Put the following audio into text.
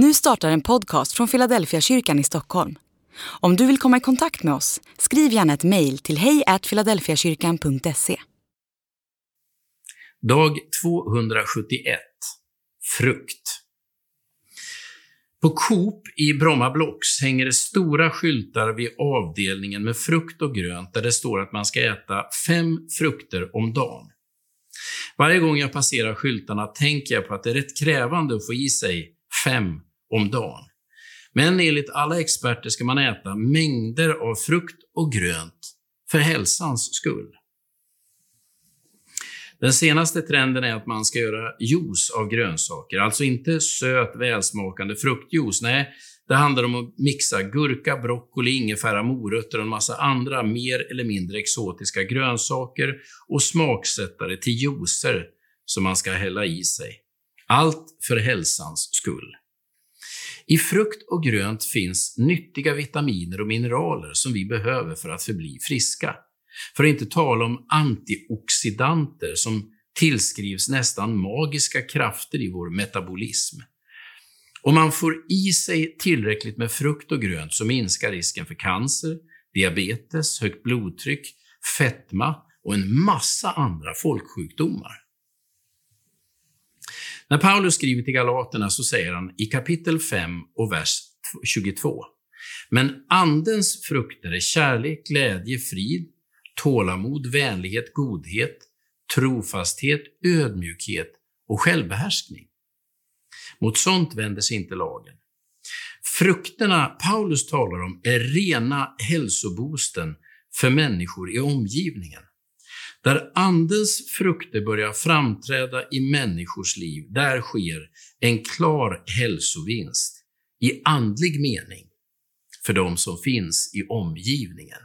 Nu startar en podcast från Philadelphia kyrkan i Stockholm. Om du vill komma i kontakt med oss, skriv gärna ett mejl till hejfiladelfiakyrkan.se. Dag 271 Frukt På Coop i Bromma Blocks hänger det stora skyltar vid avdelningen med frukt och grönt där det står att man ska äta fem frukter om dagen. Varje gång jag passerar skyltarna tänker jag på att det är rätt krävande att få i sig fem om dagen. Men enligt alla experter ska man äta mängder av frukt och grönt för hälsans skull. Den senaste trenden är att man ska göra juice av grönsaker, alltså inte söt, välsmakande fruktjuice. Nej, det handlar om att mixa gurka, broccoli, ingefära, morötter och en massa andra mer eller mindre exotiska grönsaker och smaksättare till juicer som man ska hälla i sig. Allt för hälsans skull. I frukt och grönt finns nyttiga vitaminer och mineraler som vi behöver för att förbli friska. För att inte tala om antioxidanter som tillskrivs nästan magiska krafter i vår metabolism. Om man får i sig tillräckligt med frukt och grönt så minskar risken för cancer, diabetes, högt blodtryck, fetma och en massa andra folksjukdomar. När Paulus skriver till Galaterna så säger han i kapitel 5 och vers 22. Men Andens frukter är kärlek, glädje, frid, tålamod, vänlighet, godhet, trofasthet, ödmjukhet och självbehärskning. Mot sånt vänder sig inte lagen. Frukterna Paulus talar om är rena hälsoboosten för människor i omgivningen. Där Andens frukter börjar framträda i människors liv, där sker en klar hälsovinst i andlig mening för de som finns i omgivningen.